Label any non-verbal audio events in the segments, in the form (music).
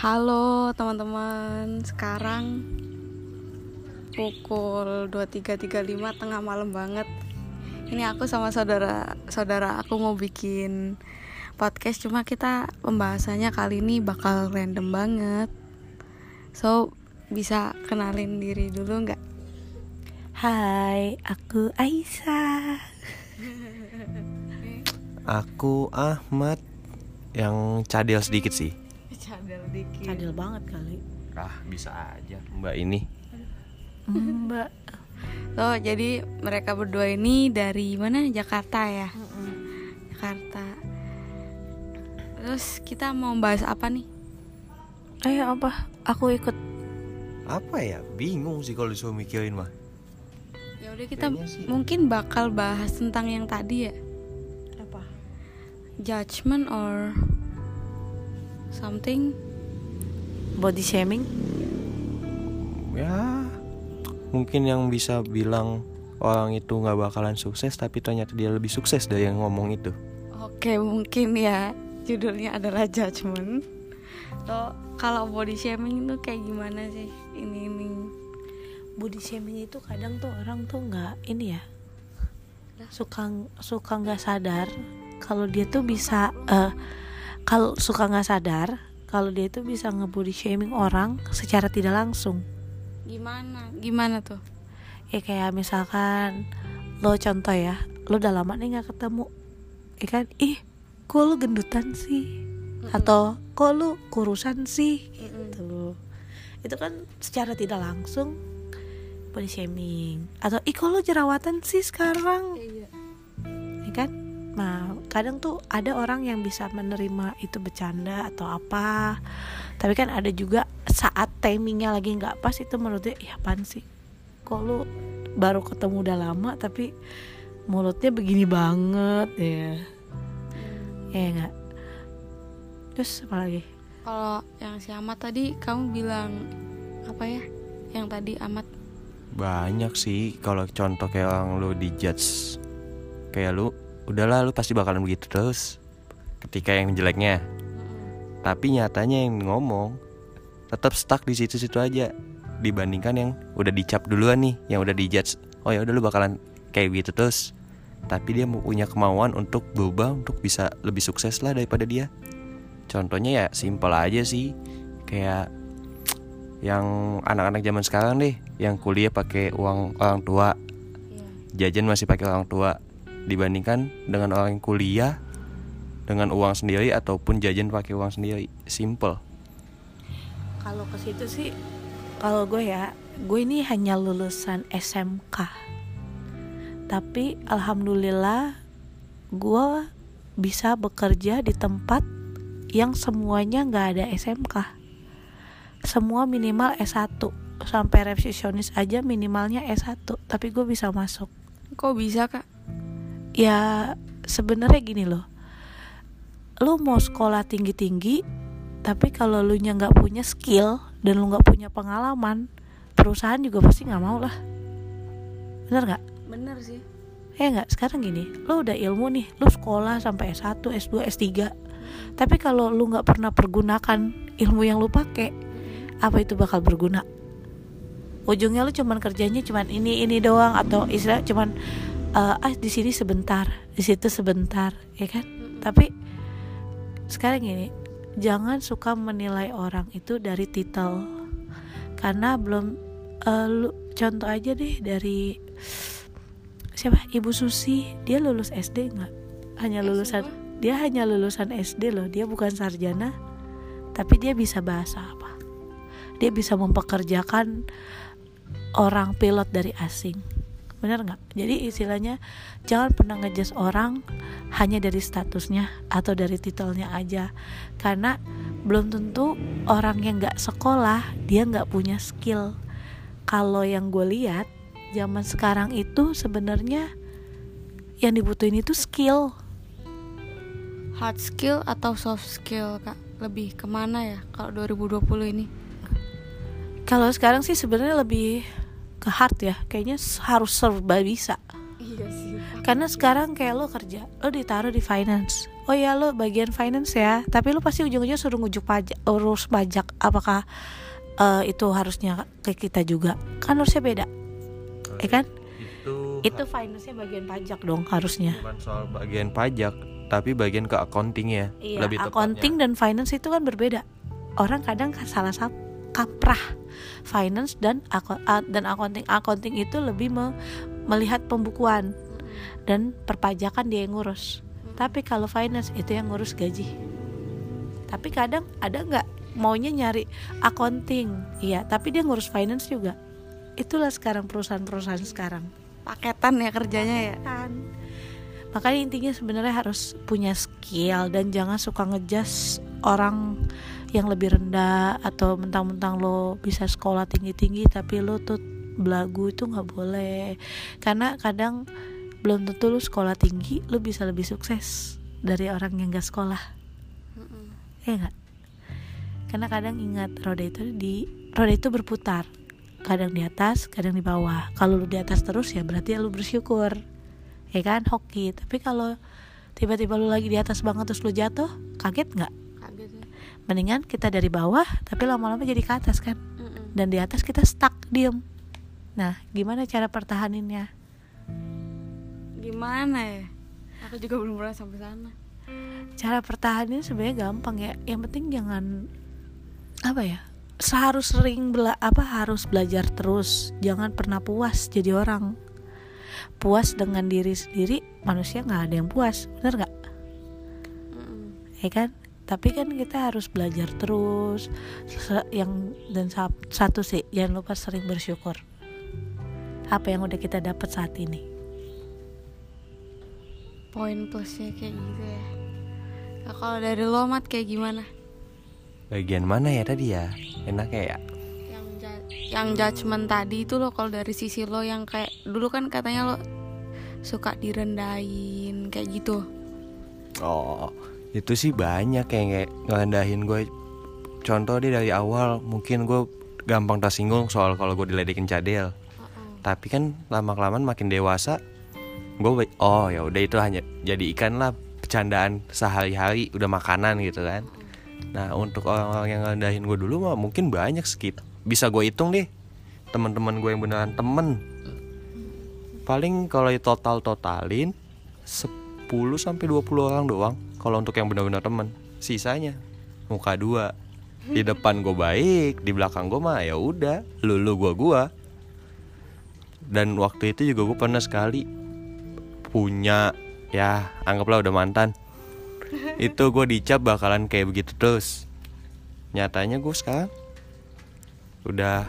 Halo teman-teman, sekarang pukul 23.35 tengah malam banget. Ini aku sama saudara saudara aku mau bikin podcast cuma kita pembahasannya kali ini bakal random banget. So, bisa kenalin diri dulu nggak? Hai, aku Aisyah. Aku Ahmad yang cadel sedikit sih. Cadel dikit. Cadel banget kali. Ah, bisa aja Mbak ini. Mbak. So, jadi mereka berdua ini dari mana? Jakarta ya. Jakarta. Terus kita mau bahas apa nih? Ayo apa? Aku ikut. Apa ya? Bingung sih kalau disuruh mikirin mah. Ya udah kita mungkin bakal bahas tentang yang tadi ya. Apa? Judgment or something. Body shaming? Ya, mungkin yang bisa bilang orang itu nggak bakalan sukses tapi ternyata dia lebih sukses dari yang ngomong itu. Oke, mungkin ya judulnya adalah judgment. So, kalau body shaming itu kayak gimana sih? Ini ini. Body shaming itu kadang tuh orang tuh nggak ini ya. Suka suka nggak sadar kalau dia tuh bisa eh kalau suka nggak sadar kalau dia tuh bisa ngebody shaming orang secara tidak langsung. Gimana? Gimana tuh? ya kayak misalkan lo contoh ya lo udah lama nih nggak ketemu. Ya kan? Ih kok lo gendutan sih? Atau kok lo kurusan sih? Gitu. Itu kan secara tidak langsung body shaming. Atau ih kok lo jerawatan sih sekarang? Ya kan nah kadang tuh ada orang yang bisa menerima itu bercanda atau apa. Tapi kan ada juga saat timingnya lagi nggak pas itu menurut dia ya apaan sih? Kok lu baru ketemu udah lama tapi mulutnya begini banget. Ya ya nggak? Terus apa lagi? Kalau yang si Amat tadi kamu bilang apa ya? Yang tadi Amat Banyak sih. Kalau contoh kayak orang lu dijudge kayak lu udahlah lu pasti bakalan begitu terus ketika yang jeleknya. Tapi nyatanya yang ngomong tetap stuck di situ-situ aja dibandingkan yang udah dicap duluan nih yang udah dijudge oh ya udah lu bakalan kayak gitu terus. Tapi dia punya kemauan untuk berubah untuk bisa lebih sukses lah daripada dia. Contohnya ya simpel aja sih kayak yang anak-anak zaman sekarang deh yang kuliah pakai uang orang tua. Jajan masih pakai orang tua dibandingkan dengan orang yang kuliah dengan uang sendiri ataupun jajan pakai uang sendiri. Simple. Kalau ke situ sih kalau gue ya gue ini hanya lulusan SMK tapi alhamdulillah gue bisa bekerja di tempat yang semuanya nggak ada SMK semua minimal S1 sampai resepsionis aja minimalnya S1 tapi gue bisa masuk. Kok bisa kak? Ya sebenarnya gini loh. Lu mau sekolah tinggi tinggi tapi kalau lu nya nggak punya skill dan lu nggak punya pengalaman perusahaan juga pasti nggak mau lah. Bener nggak? Bener sih. ya nggak? Sekarang gini lu udah ilmu nih lu sekolah sampai S1 S2 S3 tapi kalau lu nggak pernah pergunakan ilmu yang lu pakai apa itu bakal berguna? Ujungnya lu cuman kerjanya cuman ini ini doang atau istilah cuman eh, ah di sini sebentar di situ sebentar ya kan? Tapi sekarang gini jangan suka menilai orang itu dari titel. Karena belum eh, lu contoh aja deh dari siapa? Ibu Susi dia lulus SD nggak? Hanya lulusan dia hanya lulusan SD loh dia bukan sarjana tapi dia bisa bahasa apa? Dia bisa mempekerjakan orang pilot dari asing benar nggak jadi istilahnya jangan pernah ngejudge orang hanya dari statusnya atau dari titelnya aja karena belum tentu orang yang nggak sekolah dia nggak punya skill kalau yang gue lihat zaman sekarang itu sebenarnya yang dibutuhin itu skill Hard skill atau soft skill kak? Lebih ke mana ya kalau 2020 ini? kalau sekarang sih sebenarnya lebih ke hard ya kayaknya harus serba bisa. Iya sih. karena sekarang kayak lo kerja lo ditaruh di finance. Oh ya lo bagian finance ya tapi lo pasti ujung-ujungnya suruh ngujuk pajak urus pajak apakah eh, itu harusnya ke kita juga. Kan harusnya beda ya kan? Itu itu finance-nya bagian pajak dong harusnya. Bukan soal bagian pajak tapi bagian ke accounting ya Iya, lebih accounting dan finance itu kan berbeda. Orang kadang salah satu kaprah finance dan dan accounting. Accounting itu lebih me- melihat pembukuan dan perpajakan dia yang ngurus. Tapi kalau finance itu yang ngurus gaji. Tapi kadang ada nggak maunya nyari accounting, iya, tapi dia ngurus finance juga. Itulah sekarang perusahaan-perusahaan sekarang paketan ya kerjanya ya kan makanya intinya sebenarnya harus punya skill dan jangan suka ngejas orang yang lebih rendah atau mentang-mentang lo bisa sekolah tinggi-tinggi tapi lo tuh belagu itu nggak boleh. Karena kadang belum tentu lo sekolah tinggi lo bisa lebih sukses dari orang yang gak sekolah. Ya nggak? Karena kadang ingat roda itu di roda itu berputar. Kadang di atas kadang di bawah. Kalau lu di atas terus ya berarti lu bersyukur. Ya kan? Hoki. Tapi kalau tiba-tiba lu lagi di atas banget terus lu jatuh kaget nggak mendingan kita dari bawah tapi lama-lama jadi ke atas kan? Mm-mm. dan di atas kita stuck diem. Nah gimana cara pertahaninnya? Gimana ya? Aku juga belum pernah sampai sana. Cara pertahanin sebenarnya gampang ya. Yang penting jangan apa ya seharus sering bela apa harus belajar terus. Jangan pernah puas jadi orang. Puas dengan diri sendiri manusia nggak ada yang puas. Bener nggak? Mm-mm. ya kan tapi kan kita harus belajar terus. Yang dan sa- satu sih jangan lupa sering bersyukur. Apa yang udah kita dapat saat ini. Poin plusnya kayak gitu ya. Nah, kalau dari lo mat kayak gimana? Bagian mana ya tadi ya? Enaknya ya? Yang yang judgement tadi itu lo kalau dari sisi lo yang kayak dulu kan katanya lo suka direndahin kayak gitu. Oh itu sih banyak yang kayak ngerendahin gue. Contoh deh dari awal mungkin gue gampang tersinggung soal kalau gue diledekin cadel. Tapi kan lama kelamaan makin dewasa gue oh ya udah itu hanya jadi ikan lah bercandaan sehari-hari udah makanan gitu kan. Nah untuk orang-orang yang ngerendahin gue dulu mah mungkin banyak sekit bisa gue hitung deh teman-teman gue yang beneran temen. Paling kalau total totalin 10 sampai 20 orang doang kalau untuk yang benar-benar temen sisanya. Muka dua. Di depan gue baik di belakang gue mah ya udah lu lu gua gua. Dan waktu itu juga gue pernah sekali punya ya anggaplah udah mantan. (laughs) Itu gue dicap bakalan kayak begitu terus. Nyatanya gue sekarang udah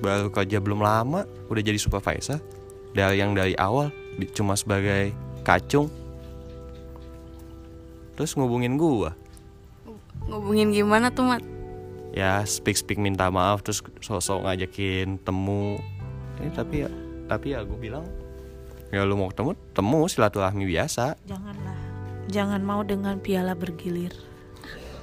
baru kerja belum lama udah jadi supervisor. Dari yang dari awal cuma sebagai kacung terus ngubungin gua? Ngubungin gimana tuh mat? Ya speak speak minta maaf terus sosok ngajakin temu. Ini tapi ya tapi ya gue bilang ya lu mau ketemu temu silaturahmi biasa. Janganlah. Jangan mau dengan piala bergilir.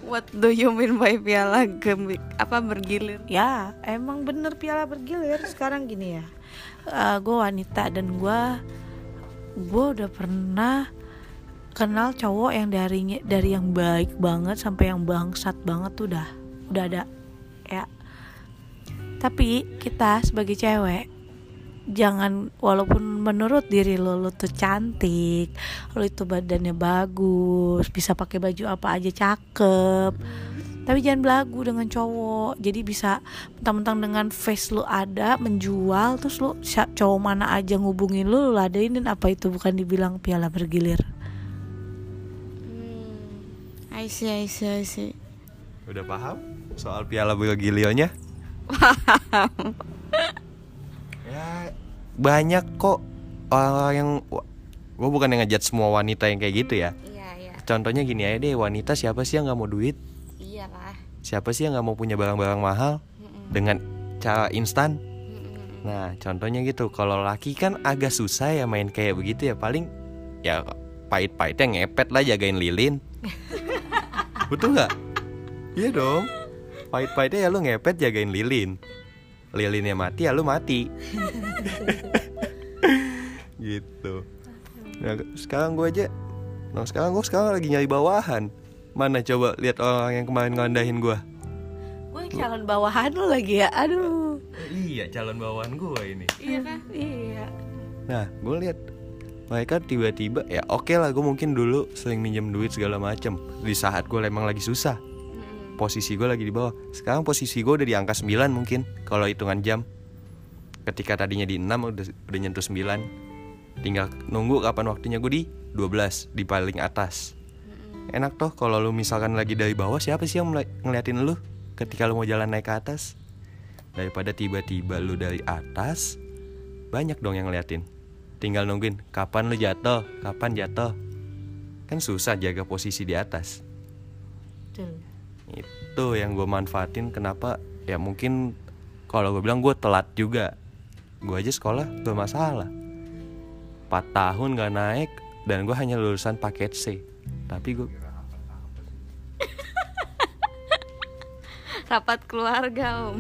What do you mean by piala gemik apa bergilir? Ya emang bener piala bergilir. Sekarang gini ya gue wanita dan gue gue udah pernah kenal cowok yang dari dari yang baik banget sampai yang bangsat banget tuh udah udah ada ya. Tapi kita sebagai cewek jangan walaupun menurut diri lo lo tuh cantik lo itu badannya bagus bisa pakai baju apa aja cakep. Tapi jangan belagu dengan cowok. Jadi bisa mentang-mentang dengan face lu ada menjual terus siap cowok mana aja ngubungin lu lu ladenin. Apa itu bukan dibilang piala bergilir. I see I see I see. Udah paham soal piala bergilionya ya banyak kok orang yang gue bukan yang ngejat semua wanita yang kayak gitu ya. Iya iya. Contohnya gini aja deh wanita siapa sih yang nggak mau duit? Iya lah siapa sih yang nggak mau punya barang-barang mahal? Dengan cara instan? Nah contohnya gitu kalau laki kan agak susah ya main kayak begitu ya paling ya pahit-pahitnya ngepet lah jagain lilin (laughs) betul nggak? Iya dong. Pahit-pahitnya ya lu ngepet jagain lilin. Lilinnya mati ya lu mati. (laughs) Gitu. Nah, sekarang gue aja. Nah sekarang gue sekarang lagi nyari bawahan. Mana coba lihat orang yang kemarin ngelandahin gue gue calon bawahan lu lagi ya aduh. Iya calon bawahan gue ini. Iya kan? Iya. Nah gue lihat mereka tiba-tiba ya oke lah gue mungkin dulu sering minjem duit segala macem. Di saat gue emang lagi susah. Posisi gue lagi di bawah. Sekarang posisi gue udah di angka 9 mungkin kalau hitungan jam. Ketika tadinya di 6 udah udah nyentuh 9 tinggal nunggu kapan waktunya. Gue di 12 di paling atas. Enak toh kalau lu misalkan lagi dari bawah siapa sih yang ngeliatin lu ketika lu mau jalan naik ke atas? Daripada tiba-tiba lu dari atas banyak dong yang ngeliatin tinggal nungguin kapan lu jatuh? Kapan jatuh? Kan susah jaga posisi di atas. Betul. itu yang gue manfaatin kenapa? Ya mungkin kalau gue bilang gue telat juga. Gue aja sekolah bermasalah 4 tahun gak naik dan gue hanya lulusan paket C. Tapi gue (laughs) rapat keluarga om.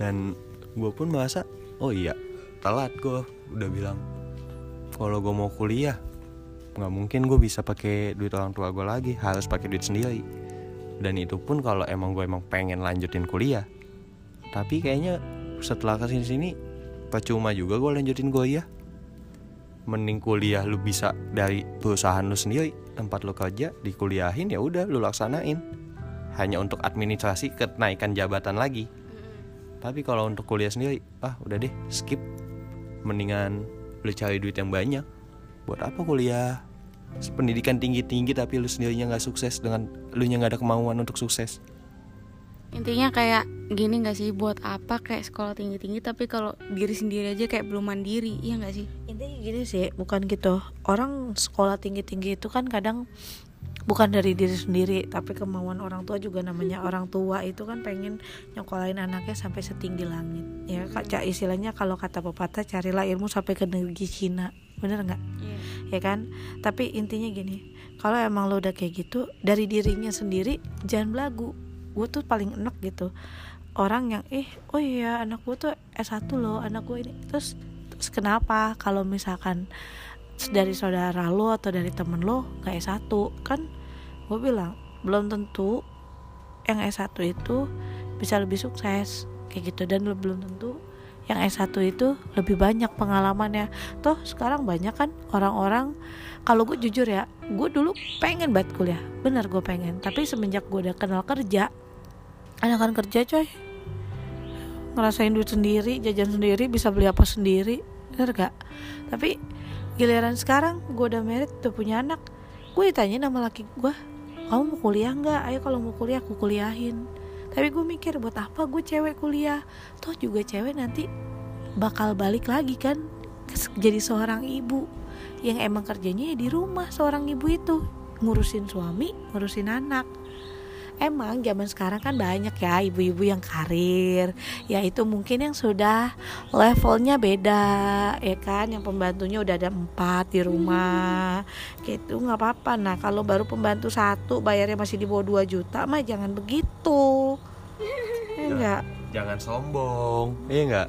Dan gue pun merasa oh iya telat gue udah bilang kalau gue mau kuliah nggak mungkin gue bisa pakai duit orang tua gue lagi harus pakai duit sendiri. Dan itu pun kalau emang gue emang pengen lanjutin kuliah. Tapi kayaknya setelah ke sini sini percuma juga gue lanjutin kuliah. Mending kuliah lu bisa dari perusahaan lu sendiri tempat lu kerja dikuliahin ya udah lu laksanain. Hanya untuk administrasi kenaikan jabatan lagi. Tapi kalau untuk kuliah sendiri, ah udah deh skip. Mendingan lu cari duit yang banyak. Buat apa kuliah? Pendidikan tinggi-tinggi tapi lu sendirinya nggak sukses dengan lu nya nggak ada kemauan untuk sukses. intinya kayak gini nggak sih buat apa kayak sekolah tinggi tinggi tapi kalau diri sendiri aja kayak belum mandiri iya nggak sih intinya gini sih bukan gitu orang sekolah tinggi tinggi itu kan kadang bukan dari diri sendiri tapi kemauan orang tua juga namanya orang tua itu kan pengen nyokolain anaknya sampai setinggi langit. Ya kaca istilahnya kalau kata pepatah carilah ilmu sampai ke negeri Cina. Bener nggak? Ya kan? Tapi intinya gini kalau emang lo udah kayak gitu dari dirinya sendiri jangan belagu. Gue tuh paling enak gitu. Orang yang eh oh iya anak gue tuh S1 loh anak gue ini. Terus terus kenapa? Kalau misalkan dari saudara lo atau dari temen lo nggak S1 kan gue bilang belum tentu yang S1 itu bisa lebih sukses kayak gitu. Dan belum tentu yang S1 itu lebih banyak pengalamannya. Toh sekarang banyak kan orang-orang kalau gue jujur ya gue dulu pengen banget kuliah. Bener gue pengen. Tapi semenjak gue udah kenal kerja anak kan kerja coy. Ngerasain duit sendiri jajan sendiri bisa beli apa sendiri. Bener gak? Tapi giliran sekarang gue udah merit udah punya anak. Gue ditanya nama laki gue kamu mau kuliah nggak? Ayo kalau mau kuliah aku kuliahin. Tapi gue mikir buat apa gue cewek kuliah? Toh juga cewek nanti bakal balik lagi kan jadi seorang ibu. Yang emang kerjanya ya di rumah seorang ibu itu. Ngurusin suami ngurusin anak emang zaman sekarang kan banyak ya ibu-ibu yang karir. Ya itu mungkin yang sudah levelnya beda ya kan? Yang pembantunya udah ada empat di rumah. Gitu nggak apa-apa. Nah kalau baru pembantu satu bayarnya masih di bawah 2 juta mah jangan begitu. (laughs) Ya enggak Jangan sombong. Iya nggak?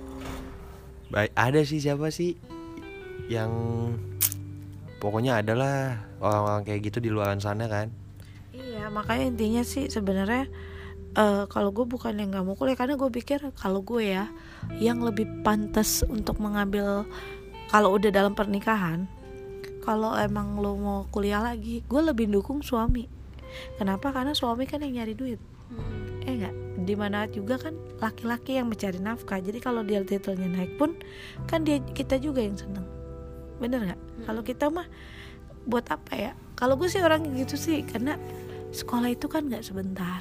Baik, ada sih siapa sih yang pokoknya adalah orang-orang kayak gitu di luaran sana kan. Iya, makanya intinya sih sebenarnya eh kalau gue bukan yang nggak mau kuliah karena gue pikir kalau gue ya yang lebih pantas untuk mengambil kalau udah dalam pernikahan kalau emang lo mau kuliah lagi gue lebih dukung suami. Kenapa? Karena suami kan yang nyari duit. Eh enggak di mana juga kan laki-laki yang mencari nafkah. Jadi kalau dia titelnya naik pun kan dia kita juga yang seneng. Bener nggak? Kalau kita mah buat apa ya? Kalau gue sih orang gitu sih karena sekolah itu kan nggak sebentar.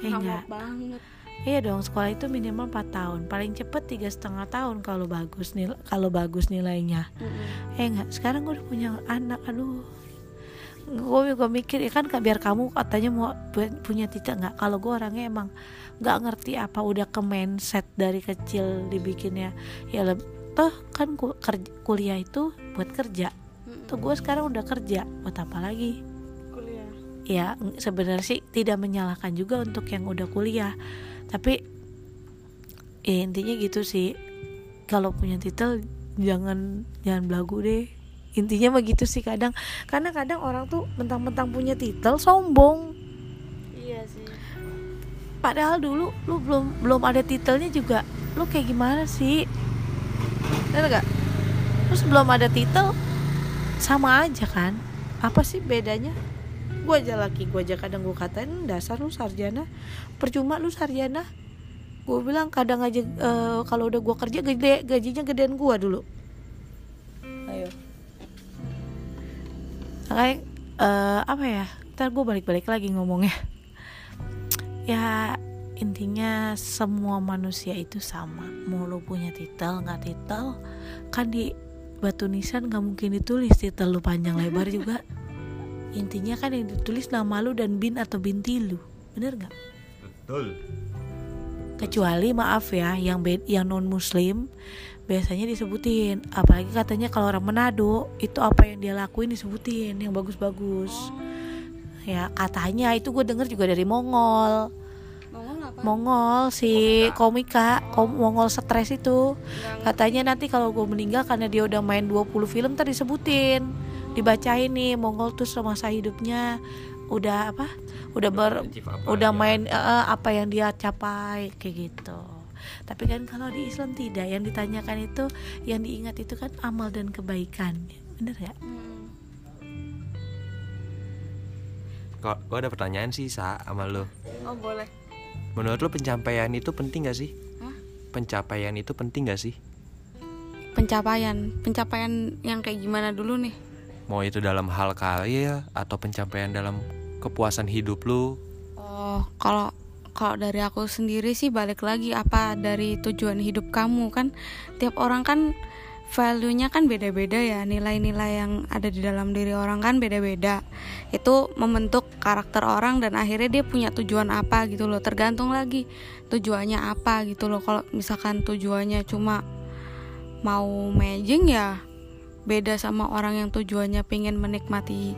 Ya enggak banget. Iya dong sekolah itu minimal 4 tahun. Paling cepet tiga setengah tahun kalau bagus nilai kalau bagus nilainya. Eh enggak sekarang gue udah punya anak aduh. Gue juga mikir ya kan biar kamu katanya mau pu- punya titik nggak? Kalau gue orangnya emang nggak ngerti apa udah ke mindset dari kecil dibikinnya. Ya toh kan ku- kerja, kuliah itu buat kerja. Tuh gue sekarang udah kerja. Buat apa lagi ya sebenarnya sih tidak menyalahkan juga untuk yang udah kuliah. Tapi ya intinya gitu sih. Kalau punya titel jangan jangan belagu deh. Intinya begitu sih kadang. Karena kadang orang tuh mentang-mentang punya titel sombong. Iya sih. Padahal dulu lu belum belum ada titelnya juga. Lu kayak gimana sih? Bener gak terus belum ada titel sama aja kan? Apa sih bedanya gue aja laki gue aja kadang gue katain dasar lu sarjana. Percuma lu sarjana. Gue bilang kadang aja eh, kalau udah gue kerja gede gajinya gedean gue dulu. Ayo. Kayak eh, apa ya ntar gue balik-balik lagi ngomongnya. Ya intinya semua manusia itu sama. Mau lo punya titel nggak titel kan di batu nisan nggak mungkin ditulis titel lu panjang lebar juga (laughs) intinya kan yang ditulis nama lu dan bin atau binti lu. Bener nggak? Betul. kecuali maaf ya yang bed yang non muslim biasanya disebutin. Apalagi katanya kalau orang Manado itu apa yang dia lakuin disebutin yang bagus-bagus. Ya katanya itu gue denger juga dari Mongol. Mongol apa? Mongol si komika. kom Mongol stres itu. Katanya nanti kalau gue meninggal karena dia udah main 20 film tadi disebutin dibacain nih Mongol tuh semasa hidupnya udah apa udah ber udah main eh, eh, apa yang dia capai kayak gitu tapi kan kalau di Islam tidak yang ditanyakan itu yang diingat itu kan amal dan kebaikan bener ya Hmm. Kok gue ada pertanyaan sih sa sama lo. oh boleh Menurut lo pencapaian itu penting gak sih? Hah? Pencapaian itu penting gak sih? pencapaian pencapaian yang kayak gimana dulu nih Mau itu dalam hal karya atau pencapaian dalam kepuasan hidup lo? Oh, kalau kalau dari aku sendiri sih balik lagi apa dari tujuan hidup kamu kan. Tiap orang kan value-nya kan beda-beda ya. Nilai-nilai yang ada di dalam diri orang kan beda-beda. Itu membentuk karakter orang dan akhirnya dia punya tujuan apa gitu loh. Tergantung lagi tujuannya apa gitu loh. Kalau misalkan tujuannya cuma mau mejeng ya beda sama orang yang tujuannya pengen menikmati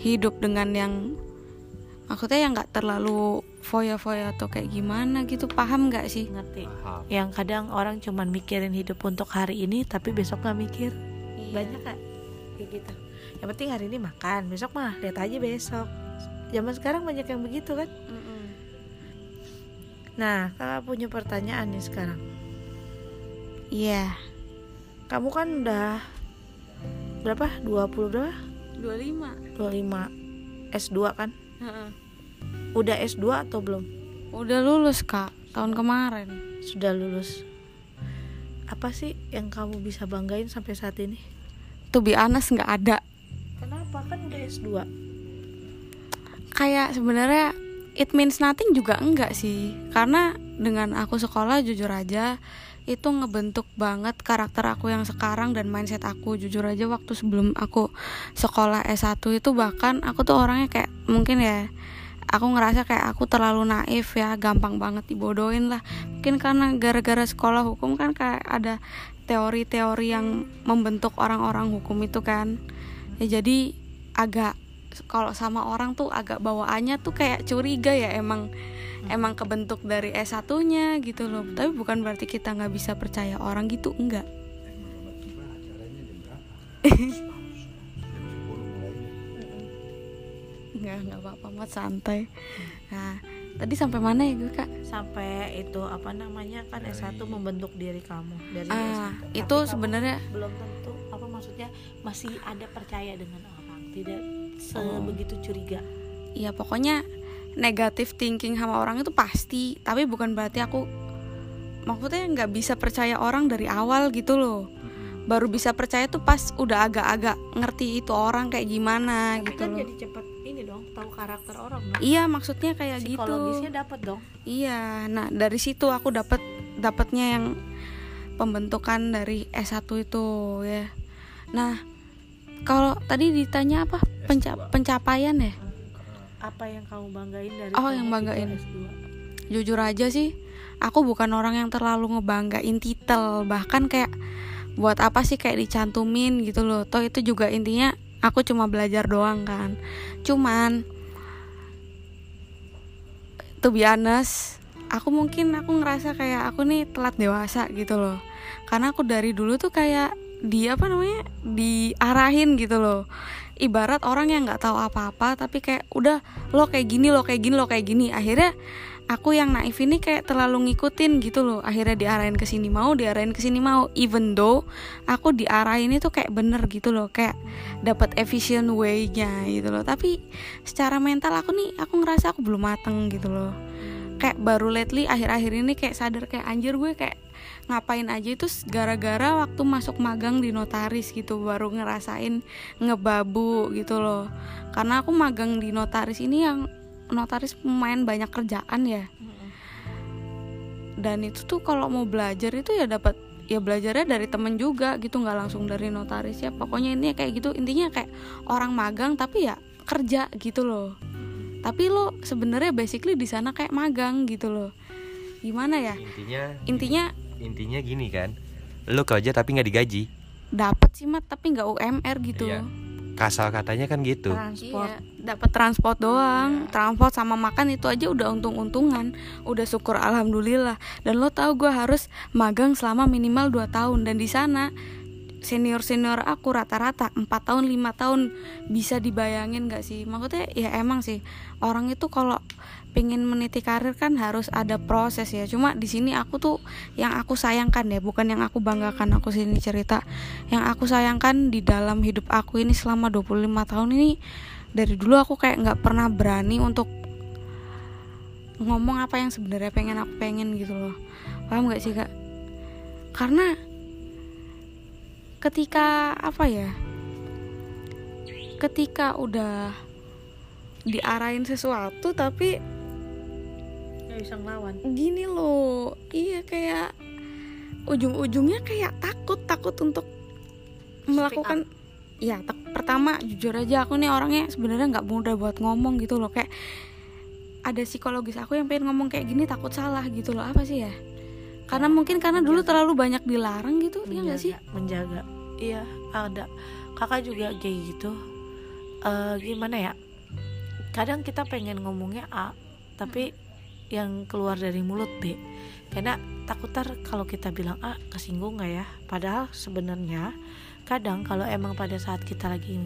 hidup dengan yang maksudnya yang nggak terlalu foya-foya atau kayak gimana gitu. Paham nggak sih? Ngerti. Yang kadang orang cuman mikirin hidup untuk hari ini tapi besok nggak mikir. Banyak kan kayak gitu. Yang penting hari ini makan besok mah lihat aja besok. Zaman sekarang banyak yang begitu kan? Mm-mm. nah kakak punya pertanyaan nih sekarang. Iya. Kamu kan udah berapa? 20 berapa? 25 25 S2 kan? Heeh. udah S2 atau belum? Udah lulus kak. Tahun kemarin. Sudah lulus. Apa sih yang kamu bisa banggain sampai saat ini? Tuh be honest nggak ada. Kenapa? Kan udah S2 kayak sebenarnya it means nothing juga enggak sih. Karena dengan aku sekolah jujur aja itu ngebentuk banget karakter aku yang sekarang dan mindset aku. Jujur aja waktu sebelum aku sekolah S1 itu bahkan aku tuh orangnya kayak mungkin ya aku ngerasa kayak aku terlalu naif ya gampang banget dibodohin lah. Mungkin karena gara-gara sekolah hukum kan kayak ada teori-teori yang membentuk orang-orang hukum itu kan. Ya jadi agak kalau sama orang tuh agak bawaannya tuh kayak curiga ya emang emang kebentuk dari S1-nya gitu loh. Tapi bukan berarti kita nggak bisa percaya orang gitu, enggak. (laughs) Enggak, enggak apa-apa, mat santai. Nah, tadi sampai mana ya gue, Kak? sampai itu apa namanya kan S1 membentuk diri kamu dari Ah, S1 itu sebenarnya belum tentu apa maksudnya masih ada percaya dengan orang tidak sebegitu curiga ya pokoknya negatif thinking sama orang itu pasti, tapi bukan berarti aku maksudnya nggak bisa percaya orang dari awal gitu loh. Baru bisa percaya tuh pas udah agak-agak ngerti itu orang kayak gimana tapi gitu kan loh. jadi cepet ini dong tahu karakter orang dong Iya, maksudnya kayak gitu. psikologisnya dapat dong Iya, nah dari situ aku dapat dapatnya yang pembentukan dari S1 itu ya. Nah, kalau tadi ditanya apa? Penca- pencapaian ya? Apa yang kamu banggain dari Oh, yang banggain. juga S2? Jujur aja sih, aku bukan orang yang terlalu ngebanggain titel, bahkan kayak buat apa sih kayak dicantumin gitu loh. Toh itu juga intinya aku cuma belajar doang kan. Cuman to be honest, aku mungkin aku ngerasa kayak aku nih telat dewasa gitu loh. Karena aku dari dulu tuh kayak di apa namanya diarahin gitu loh ibarat orang yang nggak tahu apa-apa tapi kayak udah lo kayak gini lo kayak gini lo kayak gini. Akhirnya aku yang naif ini kayak terlalu ngikutin gitu loh. Akhirnya diarahin ke sini mau diarahin ke sini mau. Even though aku diarahin itu kayak bener gitu loh. Kayak dapat efficient way-nya gitu loh. Tapi secara mental aku nih aku ngerasa aku belum mateng gitu loh. Kayak baru lately akhir-akhir ini kayak sadar kayak anjir gue kayak ngapain aja itu gara-gara waktu masuk magang di notaris gitu baru ngerasain ngebabu gitu loh. Karena aku magang di notaris ini yang notaris lumayan banyak kerjaan ya. Dan itu tuh kalau mau belajar itu ya dapat ya belajarnya dari temen juga gitu nggak langsung dari notaris ya. Pokoknya ini kayak gitu intinya kayak orang magang tapi ya kerja gitu loh. Tapi lo sebenarnya basically di sana kayak magang gitu loh. Gimana ya? Intinya intinya intinya gini kan lu kerja tapi nggak digaji. Dapat sih mat tapi nggak UMR gitu. Iya. kasal katanya kan gitu. Transport. Iya, dapat transport doang, transport sama makan itu aja udah untung-untungan, udah syukur alhamdulillah. Dan lo tahu gue harus magang selama minimal 2 tahun. Dan di sana senior senior aku rata-rata 4 tahun 5 tahun. Bisa dibayangin gak sih? Maksudnya ya emang sih. Orang itu kalau pengen meniti karir kan harus ada proses ya. Cuma di sini aku tuh yang aku sayangkan ya bukan yang aku banggakan. Aku sini cerita yang aku sayangkan di dalam hidup aku ini selama 25 tahun ini dari dulu aku kayak nggak pernah berani untuk ngomong apa yang sebenarnya pengen aku pengen gitu loh. Paham gak sih kak? Karena ketika apa ya ketika udah diarahin sesuatu tapi nggak bisa ngelawan. Gini loh iya kayak ujung-ujungnya kayak takut takut untuk melakukan ya tak- pertama jujur aja aku nih orangnya sebenarnya nggak mudah buat ngomong gitu loh kayak ada psikologis aku yang pengen ngomong kayak gini takut salah gitu loh apa sih ya? Karena mungkin karena dulu terlalu banyak dilarang gitu ya nggak sih? menjaga. Iya ada. Kakak juga kayak gitu. Eh gimana ya? Kadang kita pengen ngomongnya A tapi yang keluar dari mulut B karena takut tar kalau kita bilang A kesinggung nggak ya? Padahal sebenarnya kadang kalau emang pada saat kita lagi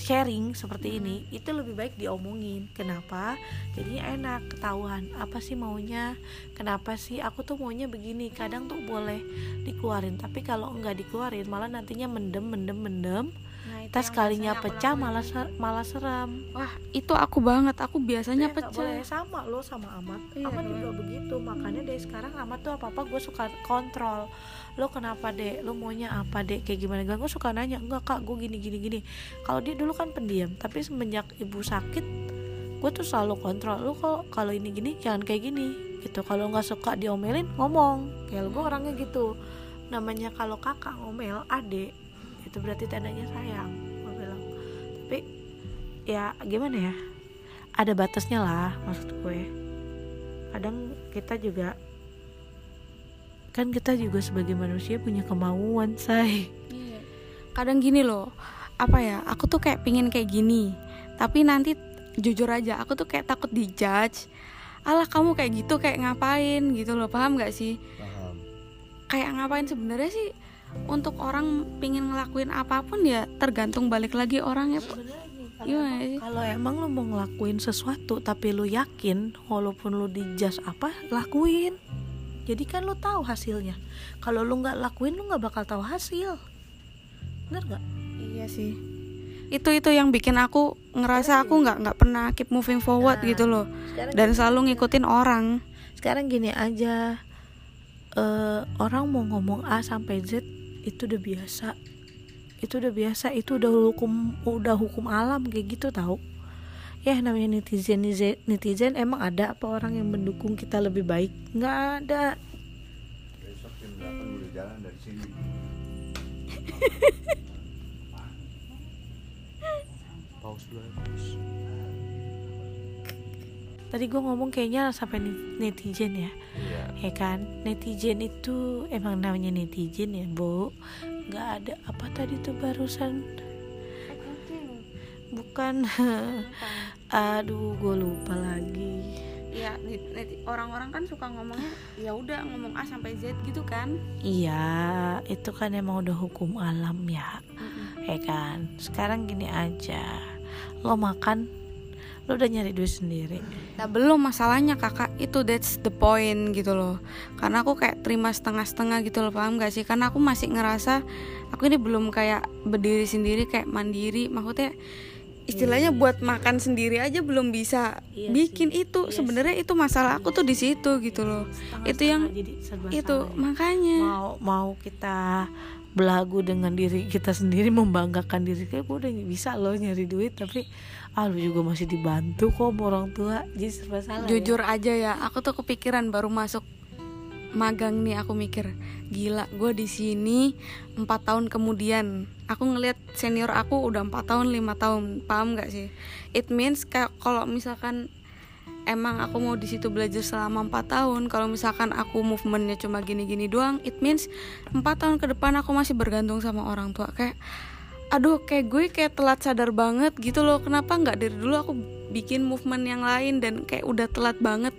sharing seperti ini itu lebih baik diomongin. Kenapa? Jadinya enak ketahuan. Apa sih maunya? Kenapa sih? Aku tuh maunya begini. Kadang tuh boleh dikeluarin. Tapi kalau nggak dikeluarin malah nantinya mendem mendem mendem Itu tas yang kalinya biasanya aku pecah malah ser- malah seram. Wah itu aku banget. Aku biasanya Eh, nggak boleh. Pecah sama lo sama Amat. Iya, Amat iya. juga begitu. Makanya dari sekarang Amat tuh apa apa gue suka kontrol. Lo kenapa dek? Lo maunya apa dek? Kayak gimana? Gue suka nanya. Enggak kak gue gini gini gini. Kalau dia dulu kan pendiam tapi semenjak ibu sakit gue tuh selalu kontrol. Lo kalau kalau ini gini jangan kayak gini. Gitu. Kalau nggak suka diomelin ngomong. Kayak gue orangnya gitu. Namanya kalau kakak ngomel adek itu berarti tandanya sayang gue bilang. Tapi ya gimana ya? Ada batasnya lah maksud gue. Kadang kita juga kan kita juga sebagai manusia punya kemauan say. Iya. kadang gini loh apa ya aku tuh kayak pingin kayak gini tapi nanti jujur aja aku tuh kayak takut dijudge. Alah kamu kayak gitu kayak ngapain gitu loh paham gak sih? Paham. Kayak ngapain sebenarnya sih untuk orang pingin ngelakuin apa pun ya tergantung balik lagi orangnya sih? kalau emang lo mau ngelakuin sesuatu tapi lo yakin walaupun lo dijudge apa lakuin. Jadi kan lo tahu hasilnya. Kalau lo nggak lakuin lo nggak bakal tahu hasil. Bener nggak? Iya sih. Itu itu yang bikin aku ngerasa aku nggak nggak pernah keep moving forward Nah, gitu loh. dan selalu ngikutin orang. Sekarang gini aja eh orang mau ngomong A sampai Z itu udah biasa. Itu udah biasa. Itu udah hukum udah hukum alam kayak gitu tahu? Ya namanya netizen netizen, netizen emang ada apa orang yang mendukung kita lebih baik? Nggak ada. Besok jam 8 udah jalan dari sini. (laughs) Pause dulu ya, pause. Tadi gue ngomong kayaknya sampai netizen ya. Iya. Ya kan? Netizen itu emang namanya netizen ya bu nggak ada apa tadi tuh barusan? Bukan. (laughs) Aduh gue lupa lagi. Ya orang-orang kan suka ngomongnya ya udah ngomong A sampai Z gitu kan? Iya, itu kan emang udah hukum alam ya, ya kan. Sekarang gini aja, lo makan, lo udah nyari duit sendiri. Nah belum masalahnya kakak. Itu that's the point gitu loh. Karena aku kayak terima setengah-setengah gitu loh paham gak sih? Karena aku masih ngerasa aku ini belum kayak berdiri sendiri kayak mandiri. Maksudnya istilahnya buat makan sendiri aja belum bisa Iya bikin sih, itu. Iya sebenarnya itu masalah aku tuh di situ gitu loh. Itu yang- jadi itu ya. makanya. Mau mau kita belagu dengan diri kita sendiri membanggakan diri kayak gue udah bisa loh nyari duit tapi ah lu juga masih dibantu kok sama orang tua. Jadi serba salah ya. jujur aja ya aku tuh kepikiran baru masuk magang nih aku mikir gila gue di sini empat tahun kemudian. Aku ngelihat senior aku udah empat tahun lima tahun. Paham nggak sih? It means kayak kalau misalkan emang aku mau di situ belajar selama empat tahun kalau misalkan aku movementnya cuma gini-gini doang it means empat tahun ke depan aku masih bergantung sama orang tua. Kayak aduh kayak gue kayak telat sadar banget gitu loh. Kenapa nggak dari dulu aku bikin movement yang lain dan kayak udah telat banget?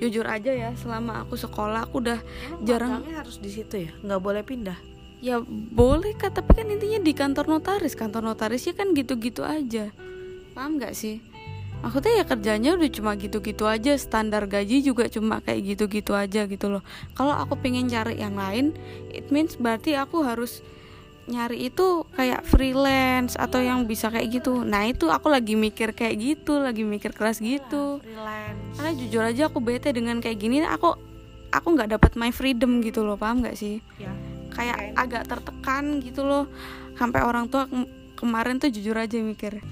Jujur aja ya selama aku sekolah aku udah Emang jarang harus di situ ya? Nggak boleh pindah? Ya boleh kak tapi kan intinya di kantor notaris. Kantor notarisnya kan gitu-gitu aja. Paham nggak sih? Maksudnya ya kerjanya udah cuma gitu-gitu aja. Standar gaji juga cuma kayak gitu-gitu aja gitu loh. Kalau aku pengen cari yang lain it means berarti aku harus nyari itu kayak freelance atau yang bisa kayak gitu. Nah itu aku lagi mikir kayak gitu lagi mikir keras gitu. freelance. Karena jujur aja aku bete dengan kayak gini aku aku nggak dapat my freedom gitu loh paham nggak sih? Ya kayak agak tertekan gitu loh. Sampai orang tua kem- kemarin tuh jujur aja mikir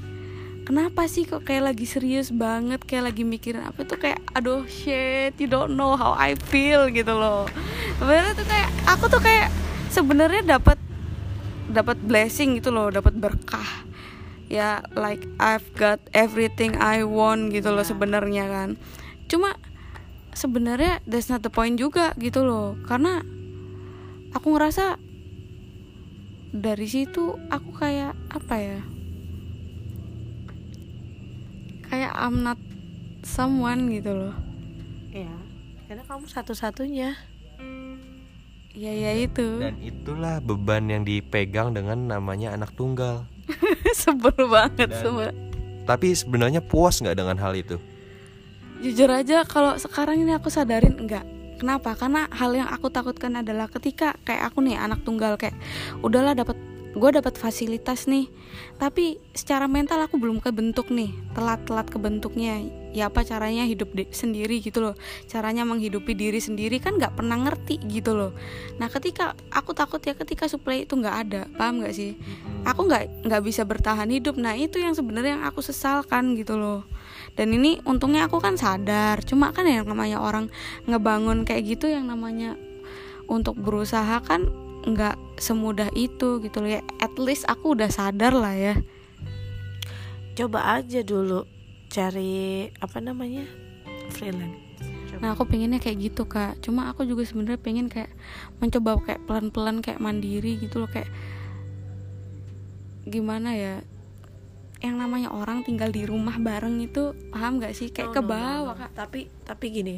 kenapa sih kok kayak lagi serius banget kayak lagi mikirin apa? Tuh kayak aduh shit you don't know how I feel gitu loh. Sebenarnya tuh kayak aku tuh kayak sebenarnya dapat dapat blessing gitu loh dapat berkah. Ya like I've got everything I want gitu loh sebenarnya kan. Cuma sebenarnya that's not the point juga gitu loh. Karena aku ngerasa dari situ aku kayak apa ya kayak I'm not someone gitu loh. Ya karena kamu satu-satunya ya ya itu. Dan itulah beban yang dipegang dengan namanya anak tunggal. (laughs) sebel banget Dan- semua Tapi sebenarnya puas nggak dengan hal itu? jujur aja kalau sekarang ini aku sadarin enggak kenapa? Karena hal yang aku takutkan adalah ketika kayak aku nih anak tunggal kayak udahlah dapat gue dapat fasilitas nih. Tapi secara mental aku belum kebentuk nih. Telat-telat kebentuknya. Ya apa caranya hidup di- sendiri gitu loh. Caranya menghidupi diri sendiri kan nggak pernah ngerti gitu loh. Nah ketika aku takut ya ketika supply itu nggak ada. Paham nggak sih? Aku nggak nggak bisa bertahan hidup. Nah itu yang sebenarnya yang aku sesalkan gitu loh. Dan ini untungnya aku kan sadar. Cuma kan yang namanya orang ngebangun kayak gitu yang namanya untuk berusaha kan nggak semudah itu gitu loh ya. At least aku udah sadar lah ya. Coba aja dulu cari apa namanya freelance. Nah aku pengennya kayak gitu kak. Cuma aku juga sebenarnya pengen kayak mencoba kayak pelan-pelan kayak mandiri gitu loh kayak gimana ya yang namanya orang tinggal di rumah bareng itu paham gak sih? Kayak No, ke no, no, bawah no. kak. Tapi tapi gini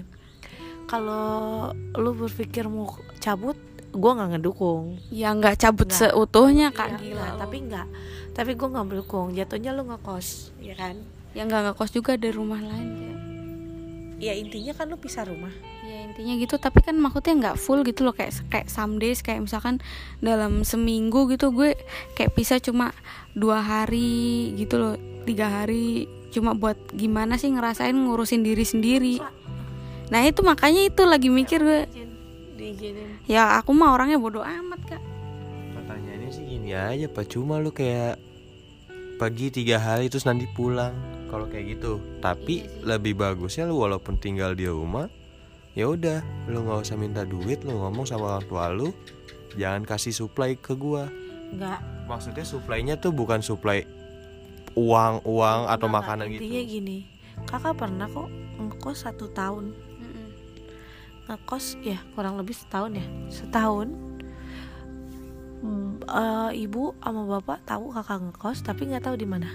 kalau lu berpikir mau cabut gue nggak ngedukung. Ya nggak cabut Nggak. seutuhnya kak. Iya, gila. lo. tapi nggak. Tapi gue nggak mendukung. Jatuhnya lu ngekos ya kan? Ya nggak ngekos juga dari rumah lain kayak ya intinya kan lu pisah rumah. Ya intinya gitu. Tapi kan maksudnya nggak full gitu loh. Kayak kayak some days kayak misalkan dalam seminggu gitu gue kayak bisa cuma dua hari gitu loh. Tiga hari. Cuma buat gimana sih ngerasain ngurusin diri sendiri. Nah itu makanya itu lagi mikir gue diizinin ya aku mah orangnya bodoh amat kak Pertanyaannya sih gini aja, Pak. Cuma lu kayak pagi tiga hari terus nanti pulang. Kalau kayak gitu. Tapi lebih bagusnya lu walaupun tinggal di rumah, ya udah, lu nggak usah minta duit, lu ngomong sama orang tua lu, jangan kasih supply ke gua. nggak Maksudnya supply-nya tuh bukan supply uang, uang atau makanan intinya gitu. gini kakak pernah kok ngekos satu tahun ngekos ya kurang lebih setahun ya. Setahun? Eh, ibu sama bapak tahu kakak ngekos tapi nggak tahu di mana.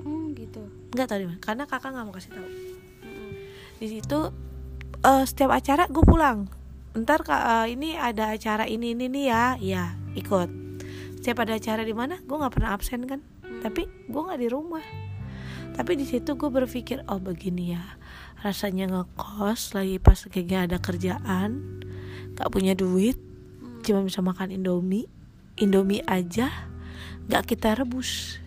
Oh gitu. Nggak tahu di mana karena kakak nggak mau kasih tahu. Di situ eh, setiap acara gue pulang. Ntar kak eh, ini ada acara ini ini nih ya. Ya ikut. Setiap ada acara di mana gue nggak pernah absen kan. Tapi gue nggak di rumah. Tapi di situ gue berpikir oh begini ya rasanya ngekos lagi pas kayaknya ada kerjaan gak punya duit cuma bisa makan indomie indomie aja gak kita rebus.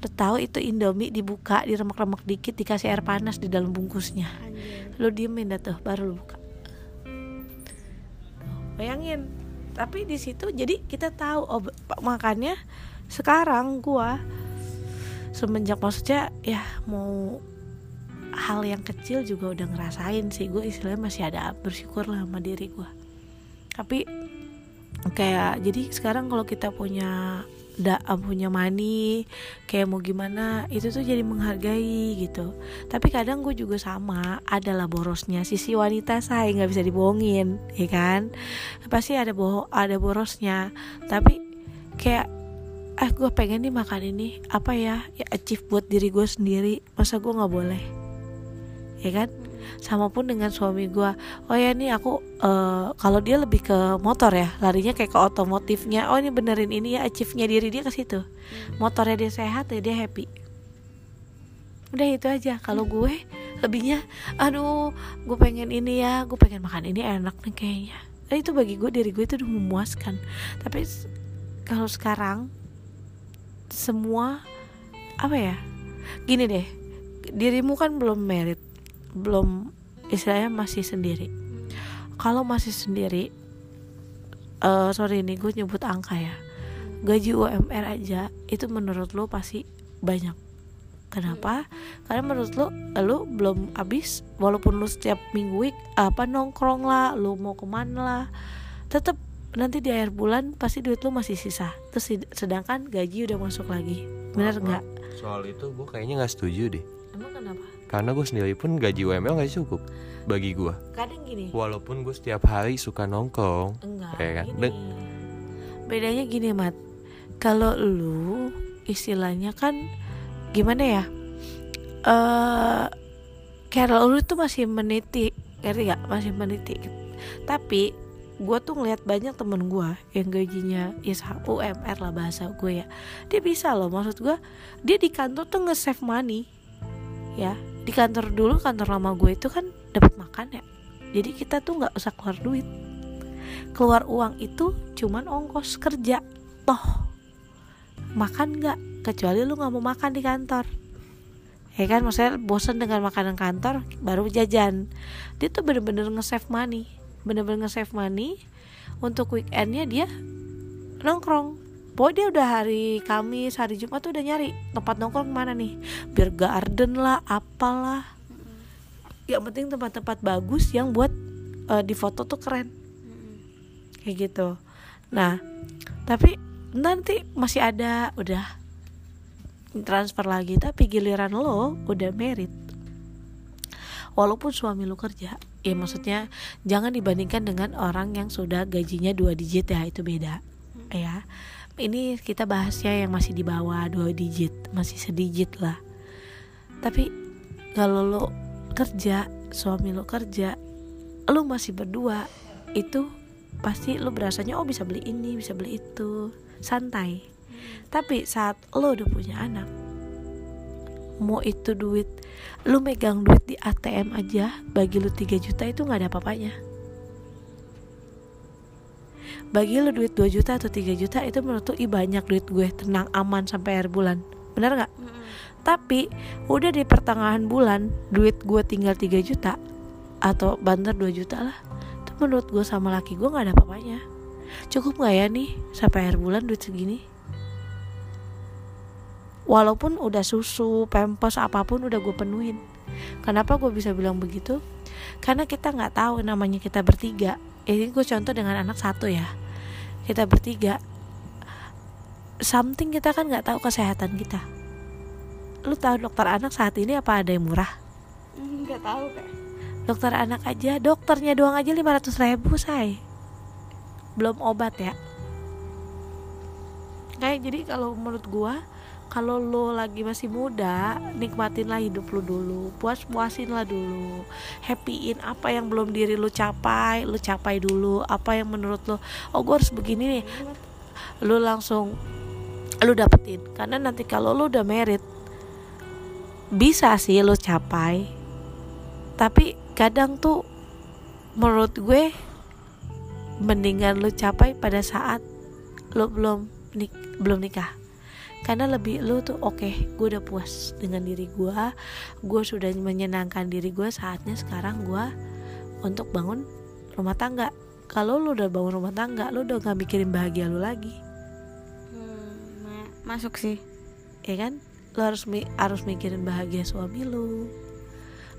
Lo tahu itu indomie dibuka diremek-remek dikit dikasih air panas di dalam bungkusnya. Lo diemin dah tuh baru lo buka. Bayangin tapi di situ jadi kita tahu oh makanya sekarang gua semenjak maksudnya ya mau hal yang kecil juga udah ngerasain sih. Gue istilahnya masih ada bersyukur lah sama diri gue tapi kayak jadi sekarang kalau kita punya da, punya money kayak mau gimana itu tuh jadi menghargai gitu. Tapi kadang gue juga sama adalah borosnya sisi wanita saya nggak bisa dibohongin ya kan? Pasti ada bohong ada borosnya. Tapi kayak eh gue pengen nih makan ini. Apa ya? Ya achieve buat diri gue sendiri. Masa gue nggak boleh ya kan? Sama pun dengan suami gue oh ya nih aku eh, kalau dia lebih ke motor ya larinya kayak ke otomotifnya. Oh ini benerin ini ya achieve-nya diri dia ke situ. Motornya dia sehat ya dia happy. Udah itu aja. Kalau gue lebihnya aduh gue pengen ini ya gue pengen makan ini enak nih kayaknya. Nah, itu bagi gue diri gue itu udah memuaskan. Tapi kalau sekarang semua apa ya? Gini deh dirimu kan belum merit belum istilahnya masih sendiri. Kalau masih sendiri eh sorry nih gue nyebut angka ya. Gaji UMR aja itu menurut lo pasti banyak. Kenapa? Karena menurut lo lo belum habis walaupun lo setiap minggu week apa nongkrong lah lo mau ke mana lah tetap nanti di akhir bulan pasti duit lo masih sisa. Terus sedangkan gaji udah masuk lagi. Bener Maaf, nggak. Soal itu gue kayaknya nggak setuju deh. emang kenapa Karena gue sendiri pun gaji UMR nggak cukup bagi gue. kadang gini Walaupun gue setiap hari suka nongkrong. Enggak, Ya kan? gini. Bedanya gini, Mat. Kalau lu istilahnya kan gimana ya? Eh kayak lu tuh masih meniti, ngerti gak? Masih meniti. Tapi gue tuh ngeliat banyak temen gue yang gajinya ya UMR lah bahasa gue ya dia bisa loh maksud gue dia di kantor tuh nge-save money ya di kantor dulu kantor lama gue itu kan dapat makan ya. Jadi kita tuh nggak usah keluar duit. Keluar uang itu cuman ongkos kerja. Toh makan nggak? Kecuali lu nggak mau makan di kantor. Ya kan maksudnya bosan dengan makanan kantor baru jajan. Dia tuh bener-bener nge-save money. Bener-bener nge-save money untuk weekendnya dia nongkrong Pokoknya dia udah hari Kamis, hari Jumat tuh udah nyari tempat nongkrong mana nih? Biar garden lah, apalah. Yang penting tempat-tempat bagus yang buat eh, di foto tuh keren. Kayak gitu. Nah tapi nanti masih ada udah transfer lagi. Tapi giliran lo udah merit. Walaupun suami lu kerja ya maksudnya jangan dibandingkan dengan orang yang sudah gajinya dua digit ya itu beda ya ini kita bahasnya yang masih di bawah dua digit masih sedikit lah. Tapi kalau lo kerja suami lo kerja lo masih berdua itu pasti lo berasanya oh bisa beli ini bisa beli itu. Santai. Tapi saat lo udah punya anak mau itu duit lu megang duit di ATM aja bagi lu 3 juta itu nggak ada apa-apanya bagi lu duit 2 juta atau 3 juta itu menurut tuh ih banyak duit gue. Tenang aman sampai akhir bulan. Bener nggak? Tapi udah di pertengahan bulan duit gue tinggal 3 juta atau banter 2 juta lah itu menurut gue sama laki gue nggak ada apa-apanya. Cukup nggak ya nih sampai akhir bulan duit segini? Walaupun udah susu pempes apa pun udah gue penuhin. Kenapa gue bisa bilang begitu? Karena kita nggak tahu namanya kita bertiga. Ini gue contoh dengan anak satu ya kita bertiga something kita kan nggak tahu kesehatan kita. Lu tahu dokter anak saat ini apa ada yang murah? Nggak tahu kak. Dokter anak aja dokternya doang aja 500 ribu say. Belum obat ya. Kayak jadi kalau menurut gua kalau lo lagi masih muda nikmatinlah hidup lo dulu. Puas puasin lah dulu. Happyin apa yang belum diri lo capai lo capai dulu. Apa yang menurut lo oh gue harus begini nih. Lo langsung lo dapetin. Karena nanti kalau lo udah merit bisa sih lo capai. Tapi kadang tuh menurut gue mendingan lo capai pada saat lo belum nik belum nikah karena lebih lu tuh oke okay, gue udah puas dengan diri gue gue sudah menyenangkan diri gue saatnya sekarang gue untuk bangun rumah tangga. Kalau lu udah bangun rumah tangga lu udah gak mikirin bahagia lu lagi. Hmm, ma- masuk sih. Ya kan? Lu harus harus mikirin bahagia suami lu.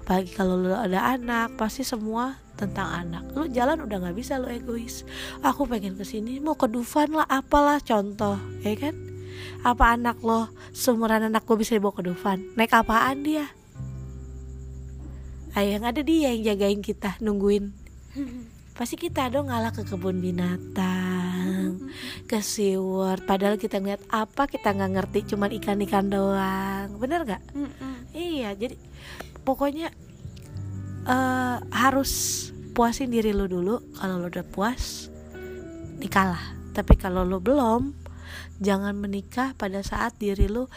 Apalagi kalau lu ada anak pasti semua tentang anak. Lu jalan udah nggak bisa lu egois. Aku pengen ke sini mau ke Dufan lah apalah contoh ya kan apa anak lo seumuran anak gue bisa dibawa ke Dufan? Naik apaan dia? Ah yang ada dia yang jagain kita nungguin. Pasti kita dong ngalah ke kebun binatang ke SeaWorld padahal kita ngeliat apa kita nggak ngerti cuman ikan-ikan doang. Bener nggak? Iya jadi pokoknya eh harus puasin diri lo dulu. Kalau lo udah puas nikahlah tapi kalau lo belum jangan menikah pada saat diri lo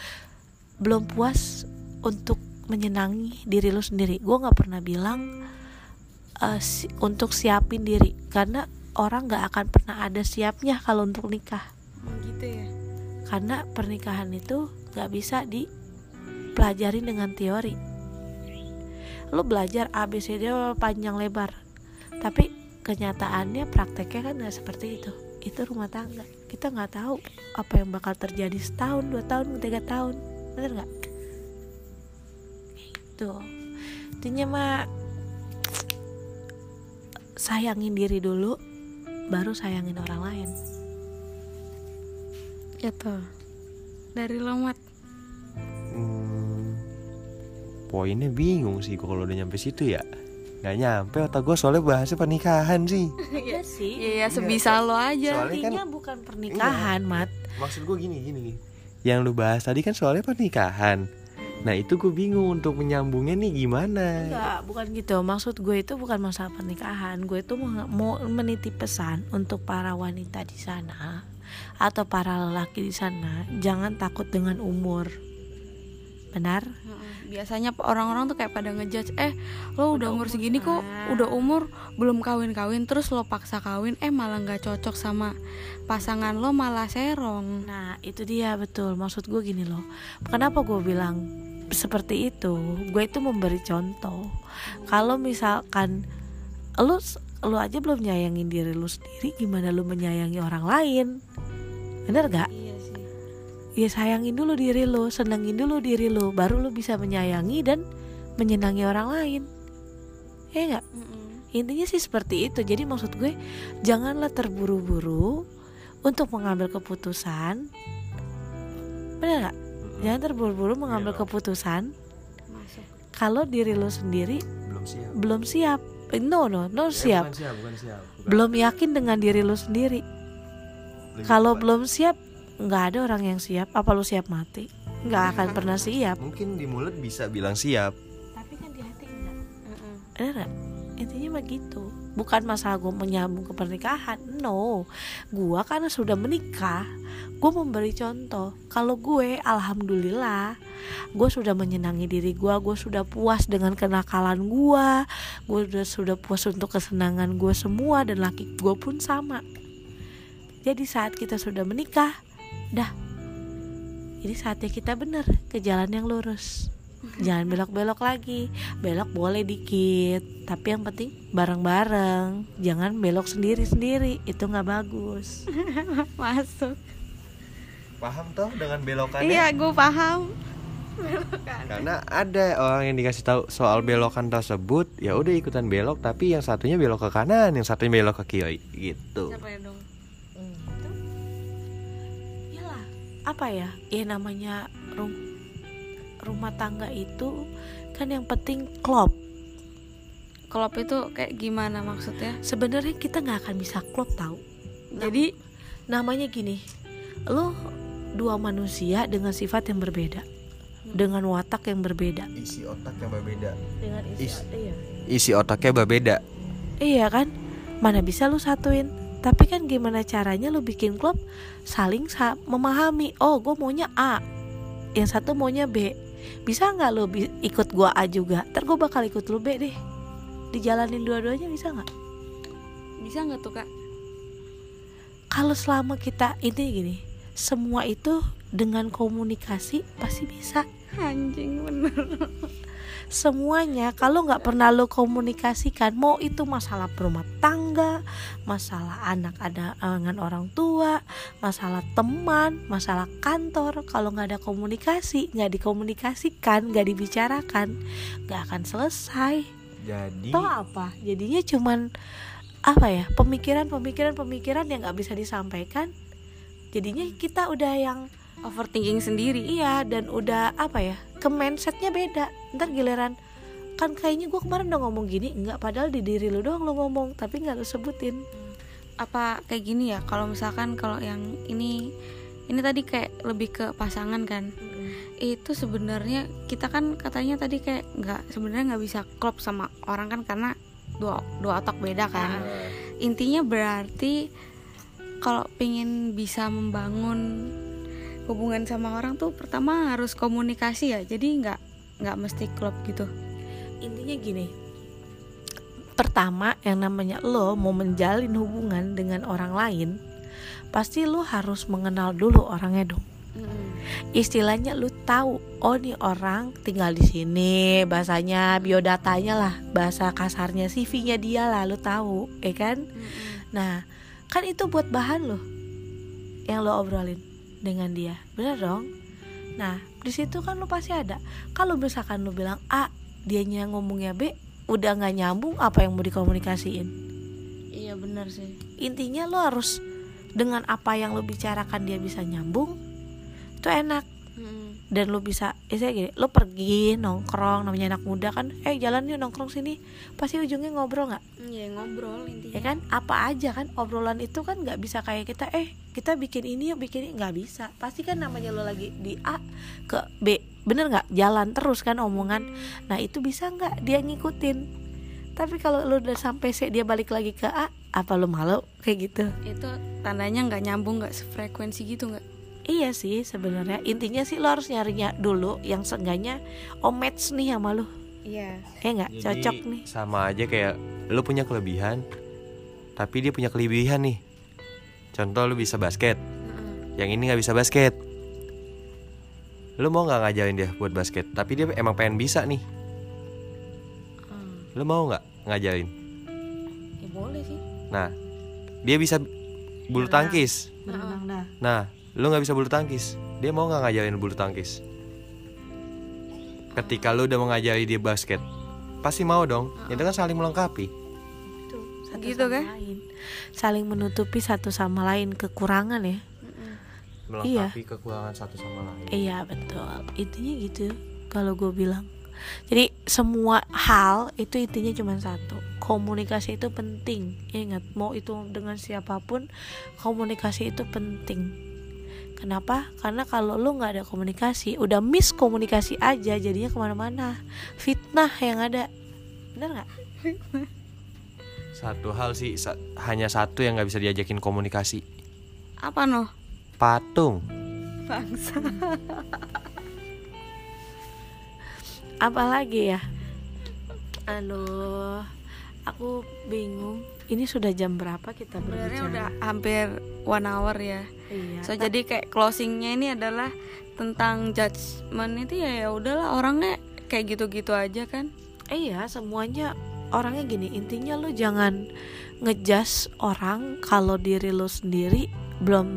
belum puas untuk menyenangi diri lo sendiri. Gue nggak pernah bilang eh, si- untuk siapin diri karena orang nggak akan pernah ada siapnya kalau untuk nikah. Gitu ya? Karena pernikahan itu nggak bisa dipelajarin dengan teori. Lo belajar ABCD panjang lebar. Tapi kenyataannya prakteknya kan nggak seperti itu itu rumah tangga. Kita nggak tahu apa yang bakal terjadi setahun dua tahun tiga tahun. Bener nggak? Itu intinya mah sayangin diri dulu baru sayangin orang lain. Gitu. Dari lomat Hmm, poinnya bingung sih kalau udah nyampe situ ya nggak nyampe otak gue soalnya bahasnya pernikahan sih (laughs) iya sih iya ya sebisa lo aja Soalnya kan- bukan pernikahan mat maksud gue gini gini gini. yang lu bahas tadi kan soalnya pernikahan nah itu gue bingung untuk menyambungnya nih gimana Enggak, bukan gitu. Maksud gue itu bukan masalah pernikahan. Gue itu mau, mau menitip pesan untuk para wanita di sana atau para lelaki di sana, jangan takut dengan umur. Benar? Heeh. Biasanya orang-orang tuh kayak pada ngejudge eh lo udah Udah umur segini kok udah umur belum kawin-kawin terus lo paksa kawin eh malah nggak cocok sama pasangan lo malah serong Nah, itu dia betul. Maksud gue gini loh. Kenapa gue bilang seperti itu? Gue itu memberi contoh. Kalau misalkan lu lu aja belum nyayangin diri lu sendiri, gimana lu menyayangi orang lain? Bener gak? iya ya sayangin dulu diri lo, senengin dulu diri lo, baru lo bisa menyayangi dan menyenangi orang lain. Ya nggak? Intinya sih seperti itu. Jadi maksud gue janganlah terburu-buru untuk mengambil keputusan. Bener nggak? Jangan terburu-buru mengambil Iya. keputusan masuk kalau diri lo sendiri belum siap belum siap. Eh, No no no Eh, siap. bukan siap bukan siap Bukan. Belum yakin dengan diri lo sendiri. Kalau belum siap, nggak ada orang yang siap. Apa lo siap mati? Nggak akan pernah siap. mungkin di mulut bisa bilang siap Tapi kan di hati enggak. Nggak? Intinya mah gitu. Bukan masalah gue menyambung ke pernikahan. No, gue karena sudah menikah, gue memberi contoh. Kalau gue, alhamdulillah, gue sudah menyenangi diri gue. Gue sudah puas dengan kenakalan gue. Gue sudah sudah puas untuk kesenangan gue semua dan laki gue pun sama. Jadi saat kita sudah menikah, dah. Ini saatnya kita bener ke jalan yang lurus. (laughs) Jangan belok-belok lagi. Belok boleh dikit, tapi yang penting bareng-bareng. Jangan belok sendiri-sendiri, itu nggak bagus. (laughs) masuk paham toh dengan belokannya iya gue paham karena ada orang yang dikasih tahu soal belokan tersebut ya udah ikutan belok tapi yang satunya belok ke kanan yang satunya belok ke kiri gitu siapa ya dong apa ya? Ya namanya rum- rumah tangga itu kan yang penting klop. klop itu kayak gimana maksudnya? Sebenarnya kita nggak akan bisa klop tahu. jadi Namanya gini, lo dua manusia dengan sifat yang berbeda dengan watak yang berbeda. Isi otak yang berbeda. Dengan Is- iya. isi otaknya berbeda. Iya kan? Mana bisa lu satuin tapi kan gimana caranya lu bikin klub saling sa- memahami oh gue maunya A yang satu maunya B. Bisa nggak lu bi- ikut gua A juga? Ntar gue bakal ikut lu B deh. Dijalanin dua-duanya bisa nggak? Bisa nggak tuh kak? Kalau selama kita ini gini semua itu dengan komunikasi pasti bisa. Anjing bener semuanya kalau nggak pernah lo komunikasikan mau itu masalah rumah tangga masalah anak ada dengan orang tua masalah teman masalah kantor kalau nggak ada komunikasi nggak dikomunikasikan nggak dibicarakan nggak akan selesai. Jadi Tahu apa? Jadinya cuman apa ya pemikiran pemikiran pemikiran yang nggak bisa disampaikan. Jadinya kita udah yang overthinking sendiri Iya dan udah apa ya ke mindsetnya beda. Ntar giliran kan kayaknya gue kemarin udah ngomong gini. Nggak padahal di diri lu doang lu ngomong tapi nggak lu sebutin. Apa kayak gini ya kalau misalkan kalau yang ini ini tadi kayak lebih ke pasangan kan. Itu sebenarnya kita kan katanya tadi kayak nggak sebenarnya nggak bisa klop sama orang kan karena dua dua otak beda kan. Intinya berarti kalau pengen bisa membangun hubungan sama orang tuh pertama harus komunikasi ya. Jadi nggak nggak mesti klop gitu. Intinya gini pertama yang namanya lo mau menjalin hubungan dengan orang lain pasti lo harus mengenal dulu orangnya dong. Istilahnya lu tahu oh nih orang tinggal di sini bahasanya biodatanya lah bahasa kasarnya CV-nya dia lah lu tahu ya kan? Nah kan itu buat bahan lo yang lo obrolin dengan dia. Bener dong? Nah di situ kan lo pasti ada. Kalau misalkan lo bilang A dianya ngomongnya B udah nggak nyambung apa yang mau dikomunikasiin? Iya benar sih. Intinya lo harus dengan apa yang lo bicarakan dia bisa nyambung itu enak dan lo bisa ya saya gini lo pergi nongkrong namanya anak muda kan eh jalan yuk nongkrong sini. Pasti ujungnya ngobrol nggak? Iya ngobrol intinya. Ya kan? Apa aja kan obrolan itu kan nggak bisa kayak kita eh kita bikin ini yuk bikin ini. Nggak bisa. Pasti kan namanya lo lagi di A ke B bener nggak? Jalan terus kan omongan. Nah itu bisa nggak dia ngikutin? Tapi kalau lo udah sampai C dia balik lagi ke A apa lo malu? Kayak gitu. Itu tandanya nggak nyambung nggak sefrekuensi gitu nggak iya sih sebenarnya. Intinya sih lo harus nyarinya dulu yang seenggaknya oh match nih sama lo. Iya. Eh nggak? Jadi, cocok nih. sama aja kayak lu punya kelebihan tapi dia punya kelebihan nih. Contoh lu bisa basket. Yang ini nggak bisa basket. Lu mau nggak ngajarin dia buat basket? Tapi dia emang pengen bisa nih. Lu mau nggak ngajarin? Ya boleh sih. Nah dia bisa bulu Berenang. tangkis. Berenang dah. Nah lu nggak bisa bulu tangkis. Dia mau nggak ngajarin bulu tangkis? Ketika lu udah mau ngajari dia basket pasti mau dong. Itu kan saling melengkapi. Satu Gitu sama kan? lain. saling menutupi satu sama lain kekurangan ya. Melengkapi kekurangan satu sama lain. Iya betul. Intinya gitu kalau gue bilang. Jadi semua hal itu intinya cuma satu. Komunikasi itu penting. Ingat mau itu dengan siapa pun komunikasi itu penting Kenapa? Karena kalau lu nggak ada komunikasi, udah miss komunikasi aja, jadinya ke mana-mana. Fitnah yang ada, bener nggak? satu hal sih sa- hanya satu yang nggak bisa diajakin komunikasi apa noh patung bangsa Apalagi ya? Aduh, aku bingung. Ini sudah jam berapa kita sebenarnya berbicara? udah hampir one hour ya Iya. so jadi kayak closingnya ini adalah tentang judgement itu ya ya udahlah orangnya kayak gitu-gitu aja kan Iya, semuanya orangnya gini. Intinya lu jangan ngejudge orang kalau diri lu sendiri belum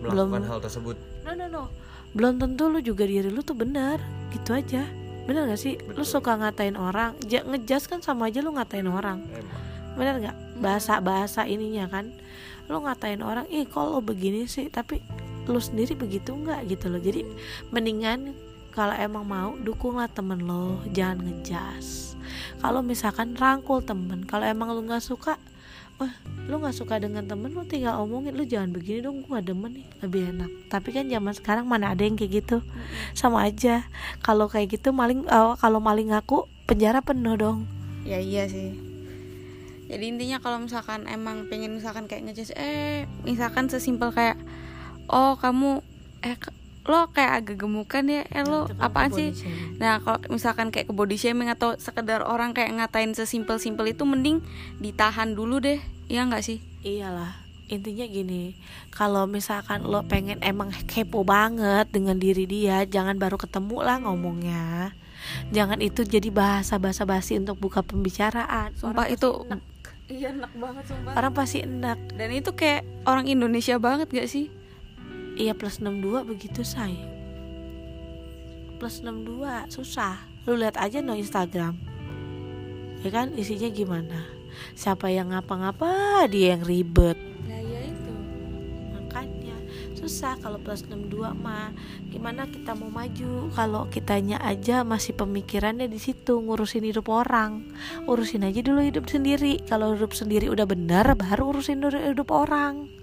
melakukan Belum. hal tersebut no no no. Belum tentu lu juga diri lu tuh benar. Gitu aja. Bener gak sih? Lu Betul. suka ngatain orang, ja, ngejudge kan sama aja lu ngatain orang. emang bener nggak? Bahasa bahasa ininya kan. Lo ngatain orang ih kok lo begini sih? Tapi lo sendiri begitu nggak gitu loh. Jadi mendingan kalau emang mau dukunglah temen lo. Jangan ngejas. Kalau misalkan rangkul temen kalau emang lo nggak suka wah lu nggak suka dengan temen lu tinggal omongin lu jangan begini dong gue demen nih. Lebih enak. Tapi kan zaman sekarang mana ada yang kayak gitu. Sama aja. Kalau kayak gitu maling eh, kalau maling ngaku penjara penuh dong. Ya iya sih jadi intinya kalau misalkan emang pengen misalkan kayak ngejudge eh misalkan sesimpel kayak oh kamu eh lo kayak agak gemukan ya eh lo Itu apaan sih shaming. nah kalau misalkan kayak ke body shaming atau sekedar orang kayak ngatain sesimpel-simpel itu mending ditahan dulu deh iya nggak sih iyalah intinya gini kalau misalkan lo pengen emang kepo banget dengan diri dia jangan baru ketemu lah ngomongnya jangan itu jadi bahasa bahasa basi untuk buka pembicaraan sumpah Orang itu enak. Iya enak banget sumpah. Orang pasti enak. Dan itu kayak orang Indonesia banget gak sih? Iya plus 62 begitu say. Plus 62 susah. Lu lihat aja no Instagram. Ya kan isinya gimana? Siapa yang ngapa-ngapa dia yang ribet susah kalau plus 62 mah. Gimana kita mau maju? Kalau kitanya aja masih pemikirannya di situ ngurusin hidup orang. Urusin aja dulu hidup sendiri. Kalau hidup sendiri udah benar baru urusin dulu hidup orang. (laughs)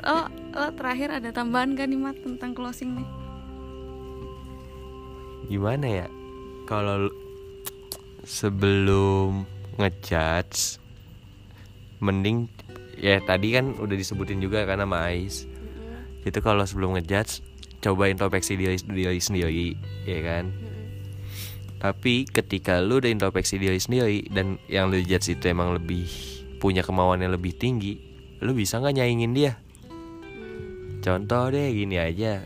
Oh, oh terakhir ada tambahan gak nih mat tentang closing nih? Gimana ya? Kalau lu- sebelum ngejudge mending ya tadi kan udah disebutin juga karena sama Ais. Itu kalau sebelum ngejudge coba introspeksi diri, diri sendiri ya kan? Tapi ketika lu udah introspeksi diri sendiri dan yang lu judge itu emang lebih punya kemauan yang lebih tinggi lu bisa nggak nyaingin dia? Contoh deh gini aja.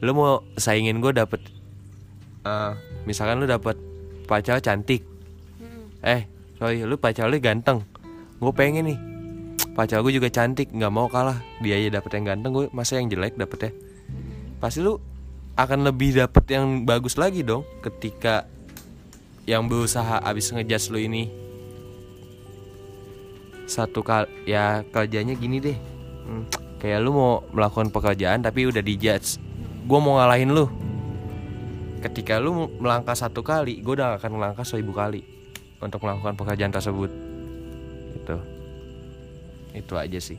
Lu mau saingin gue dapet eh, misalkan lu dapet pacar cantik. Eh sorry lu pacar lu ganteng. Gue pengen nih pacar gue juga cantik nggak mau kalah. Dia aja dapet yang ganteng gue masa yang jelek dapet ya. Pasti lu akan lebih dapet yang bagus lagi dong ketika yang berusaha abis ngejudge lu ini. Satu kali ya kerjanya gini deh. Hmm, kayak lu mau melakukan pekerjaan tapi udah dijudge. Gue mau ngalahin lu. Ketika lu melangkah satu kali gue udah akan melangkah seribu kali untuk melakukan pekerjaan tersebut itu aja sih.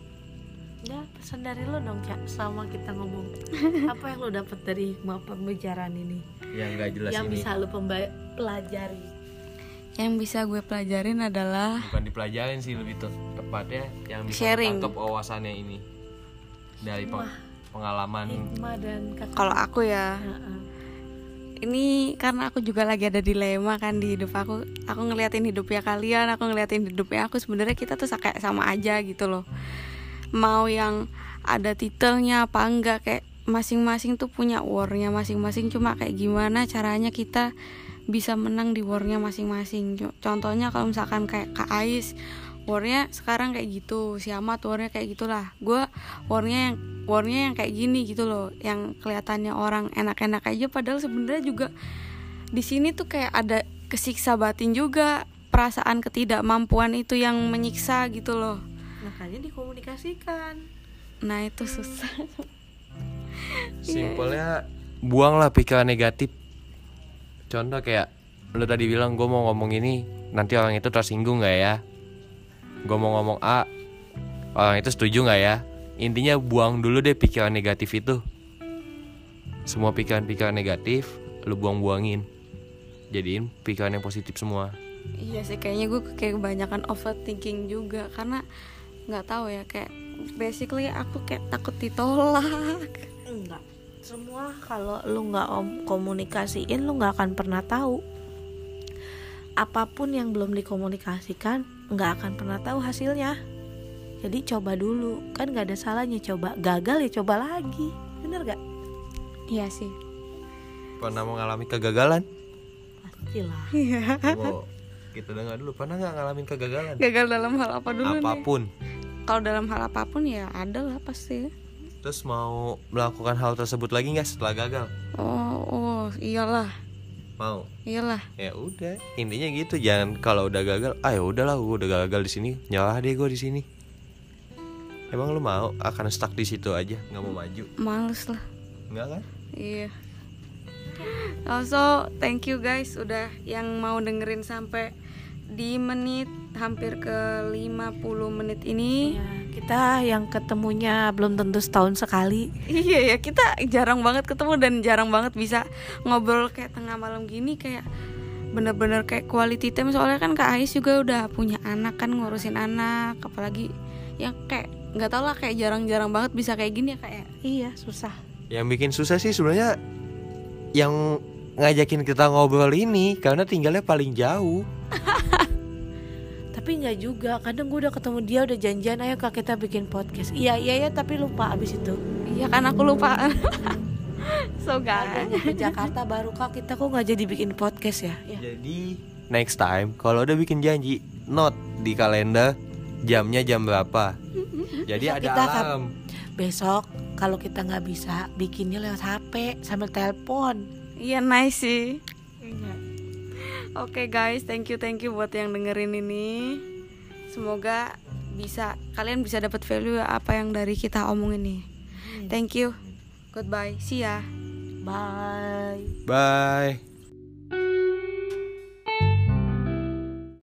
Ya pesan dari lo dong Cak sama kita ngomong. (laughs) Apa yang lo dapet dari hikmah pembicaraan ini? Yang nggak jelas yang ini. bisa lo pelajari. Yang bisa gue pelajarin adalah bukan dipelajarin sih lebih tuh tepatnya yang bisa Sharing. tangkap wawasannya ini. Dari peng- pengalaman. Hikmah dan kata kalau aku ya Heeh. Ini karena aku juga lagi ada dilema kan di hidup aku. Aku ngeliatin hidupnya kalian aku ngeliatin hidupnya aku. Sebenarnya kita tuh kayak sama aja gitu loh. Mau yang ada titelnya apa enggak kayak masing-masing tuh punya warnya masing-masing. Cuma kayak gimana caranya kita bisa menang di warnya masing-masing. Co- contohnya kalau misalkan kayak Kak Ais warnya sekarang kayak gitu si Ahmad warnya kayak gitulah. Gue warnya yang warnya yang kayak gini gitu loh yang kelihatannya orang enak-enak aja padahal sebenarnya juga di sini tuh kayak ada kesiksa batin juga perasaan ketidakmampuan itu yang menyiksa gitu loh. Makanya dikomunikasikan. Nah itu susah. (laughs) Simpelnya buanglah pikiran negatif. Contoh kayak lu tadi bilang gue mau ngomong ini nanti orang itu tersinggung nggak ya gue mau ngomong A. Orang itu setuju nggak ya? Intinya buang dulu deh pikiran negatif itu. Semua pikiran-pikiran negatif lu buang-buangin. Jadiin pikiran yang positif semua. Iya sih kayaknya gue kayak kebanyakan overthinking juga karena nggak tahu ya kayak basically aku kayak takut ditolak. Enggak. Semua kalau lu nggak om komunikasiin lu nggak akan pernah tahu. Apa pun yang belum dikomunikasikan nggak akan pernah tahu hasilnya. Jadi coba dulu. Kan nggak ada salahnya coba. Gagal ya coba lagi. Bener gak iya sih. Pernah mengalami kegagalan? Pastilah. Wow kita dengar dulu. Pernah nggak ngalamin kegagalan? Gagal dalam hal apa dulu nih? Apa pun. Kalau dalam hal apa pun ya ada lah pasti. Terus mau melakukan hal tersebut lagi nggak setelah gagal? oh oh iyalah Mau? iyalah Ya udah, intinya gitu. Jangan kalau udah gagal, ah ya udahlah, gue udah gagal di sini, nyerah deh gue di sini. Emang lu mau akan stuck di situ aja, nggak mau maju? males lah Nggak kan? iya Also, thank you guys udah yang mau dengerin sampai di menit hampir ke 50 menit ini. Ya, kita yang ketemunya belum tentu setahun sekali. Iya ya, kita jarang banget ketemu dan jarang banget bisa ngobrol kayak tengah malam gini kayak bener-bener kayak quality time soalnya kan Kak Ais juga udah punya anak kan ngurusin anak apalagi yang kayak nggak tau lah kayak jarang-jarang banget bisa kayak gini ya kayak Iya, susah. Yang bikin susah sih sebenarnya yang ngajakin kita ngobrol ini karena tinggalnya paling jauh. (laughs) Tapi nggak juga. Kadang gue udah ketemu dia udah janjian ayo kak kita bikin podcast. Iya iya ya tapi lupa abis itu. iya kan aku lupa. (laughs) so guys. ke Jakarta baru kak kita kok nggak jadi bikin podcast ya? Ya. Jadi next time kalau udah bikin janji, note di kalender jamnya jam berapa. (laughs) Jadi ada kita kap- alarm. Besok kalau kita nggak bisa bikinnya lewat HP sambil telepon. Iya nice sih. Oke guys, thank you thank you buat yang dengerin ini. Semoga bisa kalian bisa dapat value apa yang dari kita omongin nih. Thank you. Goodbye. See ya. Bye. Bye.